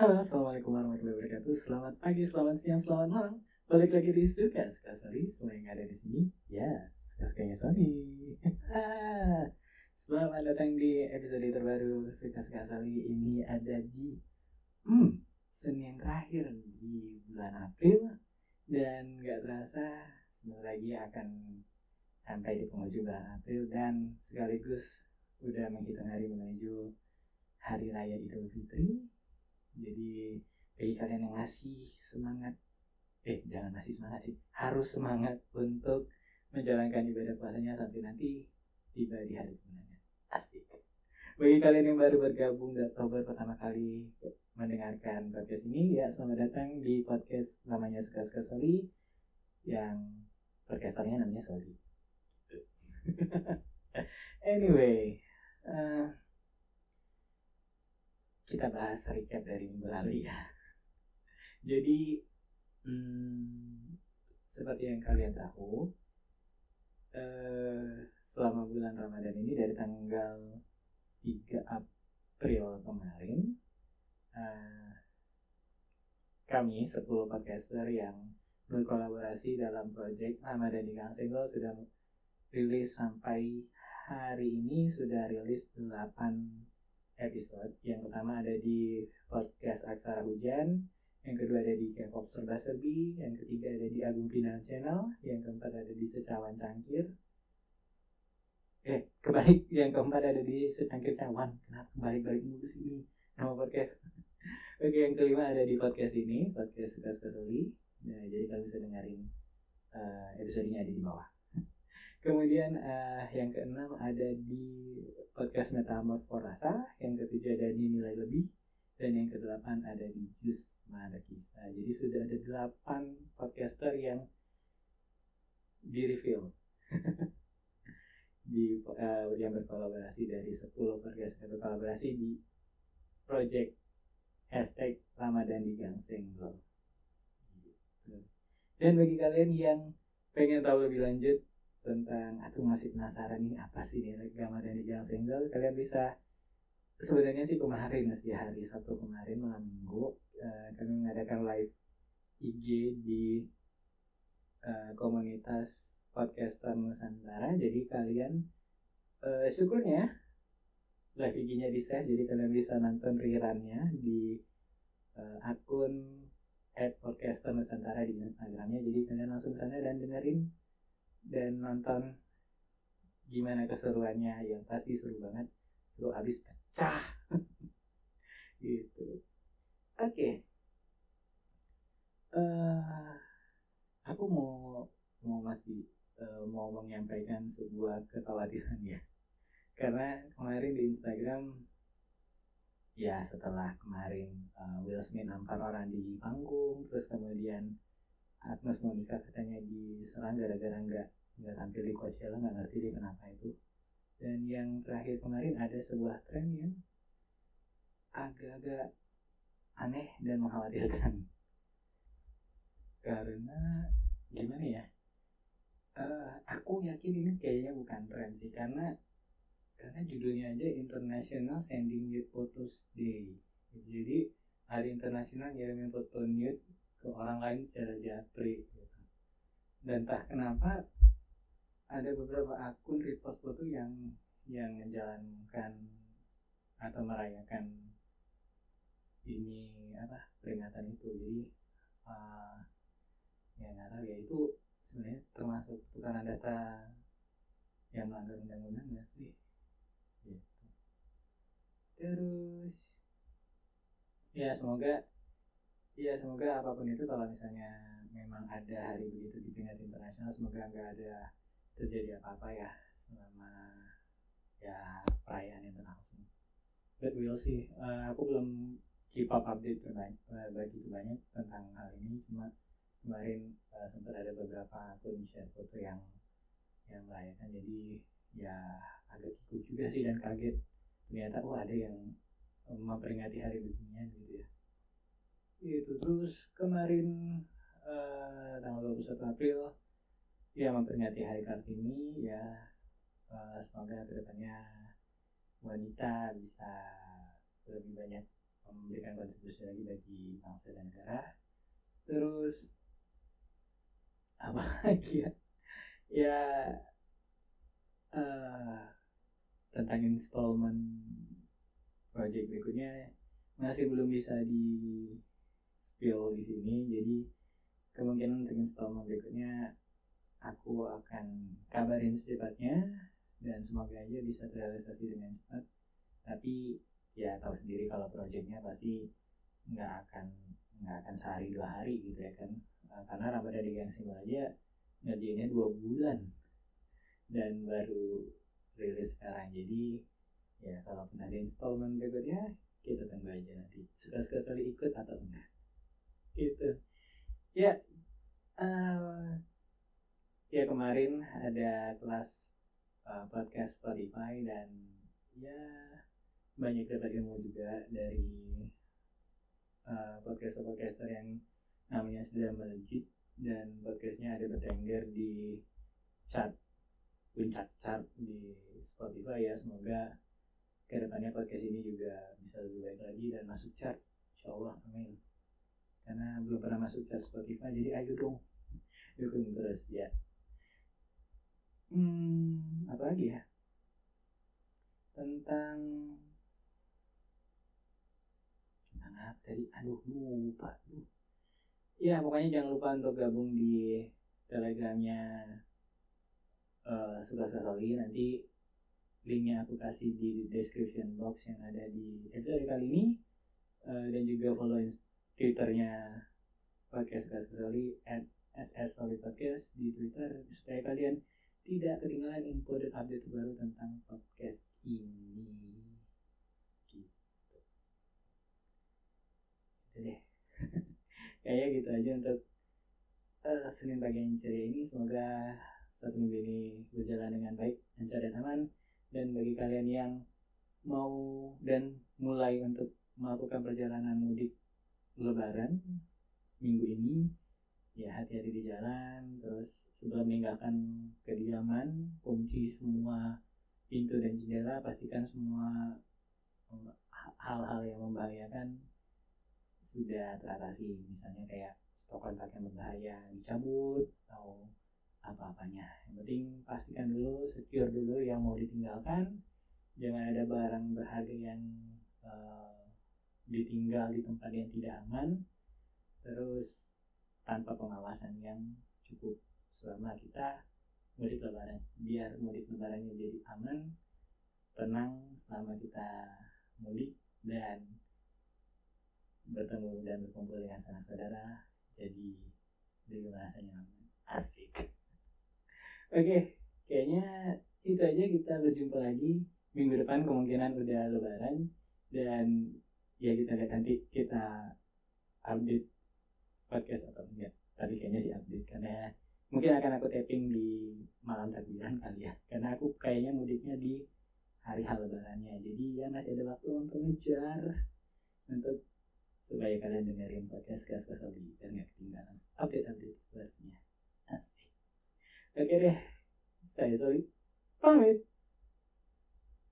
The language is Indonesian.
Halo, Assalamualaikum warahmatullahi wabarakatuh. Selamat pagi, selamat siang, selamat malam. Balik lagi di Suka Suka Sorry. Semua yang ada di sini, ya, Suka Sukanya Sorry. Selamat datang di episode terbaru Suka Suka Sorry. Ini ada di hmm, Senin terakhir di bulan April. Dan gak terasa, sebentar lagi akan sampai di penghujung bulan April. Dan sekaligus udah menghitung hari menuju Hari Raya Idul Fitri jadi bagi kalian yang masih semangat, eh jangan masih semangat sih, harus semangat untuk menjalankan ibadah puasanya sampai nanti tiba di hari kemenangan. Asik. Bagi kalian yang baru bergabung atau baru pertama kali mendengarkan podcast ini, ya selamat datang di podcast namanya Suka Suka Soli yang podcasternya namanya Soli. anyway, uh, kita bahas recap dari minggu lalu ya. Jadi hmm, seperti yang kalian tahu, eh, selama bulan Ramadan ini dari tanggal 3 April kemarin, eh, kami 10 podcaster yang berkolaborasi dalam proyek Ramadan di Gang Senggol sudah rilis sampai hari ini sudah rilis 8 episode. Yang pertama ada di podcast Aksara Hujan, yang kedua ada di K-pop Serba Serbi, yang ketiga ada di Agung Pinang Channel, yang keempat ada di Secawan Cangkir. Eh, kebalik, yang keempat ada di Secangkir Cawan. Kenapa kebalik-balik mulu sih nama podcast? Oke, yang kelima ada di podcast ini, podcast Suka Soli. Nah, jadi kalian bisa dengerin uh, episodenya ada di bawah. Kemudian uh, yang keenam ada di podcast Metamorforasa, yang ketujuh ada di Nilai Lebih, dan yang kedelapan ada di Jus Mana Kisah. Jadi sudah ada delapan podcaster yang di reveal di uh, yang berkolaborasi dari 10 podcaster berkolaborasi di project hashtag Ramadan di Gang Senggol. Gitu. Dan bagi kalian yang pengen tahu lebih lanjut tentang aku masih penasaran nih apa sih nih gambar dari Jalan Senggol? Kalian bisa sebenarnya sih kemarin sih hari Sabtu kemarin malam minggu uh, kami mengadakan live IG di uh, komunitas podcaster Nusantara. Jadi kalian uh, syukurnya live IG-nya di share jadi kalian bisa nonton rerunnya di uh, akun at podcaster Nusantara di Instagramnya. Jadi kalian langsung sana dan dengerin dan nonton gimana keseruannya. Yang pasti seru banget. Seru habis pecah. Gitu. Oke. Okay. uh, eh, aku mau mau masih uh, mau menyampaikan sebuah kekhawatiran ya. Karena kemarin di Instagram ya setelah kemarin uh, Will Smith nampar orang di panggung terus kemudian Agnes Monica katanya diserang gara-gara nggak nggak tampil di Coachella nggak ngerti dia kenapa itu. Dan yang terakhir kemarin ada sebuah tren yang agak-agak aneh dan mengkhawatirkan. Karena gimana ya? Uh, aku yakin ini kayaknya bukan tren sih karena karena judulnya aja International Sending Nude Photos Day. Jadi hari internasional ngirimin foto nude ke orang lain secara japri gitu. dan tak kenapa ada beberapa akun repost foto yang yang menjalankan atau merayakan ini apa peringatan itu. Jadi uh, ya nggak tahu ya itu sebenarnya termasuk tukaran data yang melanggar undang-undang nggak sih? Gitu. Terus ya semoga Iya semoga apa pun itu kalau misalnya memang ada hari begitu di tingkat internasional semoga nggak ada terjadi apa-apa ya selama ya perayaan itu langsung. But we'll see. Uh, aku belum keep up update terbanyak, uh, begitu banyak tentang hal ini. Cuma kemarin uh, sempat ada beberapa akun share foto yang yang merayakan. Jadi ya agak ikut juga sih dan kaget ternyata oh ada yang memperingati hari beginian gitu ya itu terus kemarin uh, tanggal 21 April ya memperingati Hari Kartini ya. Uh, semoga ke depannya wanita bisa lebih banyak memberikan kontribusi lagi bagi bangsa dan negara. Terus apa lagi ya? Ya uh, tentang installment project berikutnya masih belum bisa di spill di sini. Jadi kemungkinan untuk installment berikutnya aku akan kabarin secepatnya dan semoga aja bisa terrealisasi dengan cepat. Tapi ya tahu sendiri kalau projectnya pasti nggak akan nggak akan sehari dua hari gitu ya kan. Karena Ramadan di Gang Single aja ngerjainnya dua bulan dan baru rilis sekarang. Jadi ya kalau pun ada installment berikutnya kita tunggu aja nanti. Suka-suka sekali ikut atau enggak gitu. Ya uh, ya kemarin ada kelas uh, podcast Spotify dan ya banyak dapat ilmu juga dari uh, podcaster-podcaster yang namanya sudah melejit dan podcastnya ada bertengger di chat puncak chart di Spotify ya. Semoga ke depannya podcast ini juga bisa lebih baik lagi dan masuk chart Insya Allah amin karena belum pernah masuk chart Spotify jadi ayo dong. Dukung terus ya. Hmm apa lagi ya? Tentang tentang apa tadi aduh lupa aduh. Ya pokoknya jangan lupa untuk gabung di telegramnya uh, suka sekali nanti linknya aku kasih di description box yang ada di episode kali ini. Uh, dan juga follow twitternya. Podcast sekali at ss podcast di twitter. Supaya kalian tidak ketinggalan info dan update terbaru tentang podcast ini. Gitu. Gitu deh. Kayaknya gitu aja untuk uh, Senin pagi yang ceria ini. Semoga satu minggu ini berjalan dengan baik, lancar dan aman. Dan bagi kalian yang mau dan mulai untuk melakukan perjalanan mudik lebaran minggu ini, ya hati-hati di jalan, terus sebelum meninggalkan kediaman, kunci semua pintu dan jendela, pastikan semua hal-hal yang membahayakan sudah teratasi. Misalnya kayak stok kontak yang berbahaya dicabut atau apa-apanya. Yang penting pastikan dulu secure dulu yang mau ditinggalkan. Jangan ada barang berharga yang uh, ditinggal di tempat yang tidak aman terus tanpa pengawasan yang cukup selama kita mudik lebaran biar mudik lebarannya jadi aman tenang selama kita mudik dan bertemu dan berkumpul dengan sanak saudara jadi jadi rasanya aman asik. Oke, kayaknya itu aja. Kita berjumpa lagi. Minggu depan kemungkinan udah lebaran dan ya kita lihat nanti kita update podcast atau enggak. Tapi kayaknya di update karena mungkin akan aku tapping di malam takbiran kali ya. Karena aku kayaknya mudiknya di hari hal lebarannya jadi ya masih ada waktu untuk ngejar untuk supaya kalian dengerin podcast kas kasobi dan nggak ketinggalan update update barunya. Asik. Oke deh, saya Zoe pamit.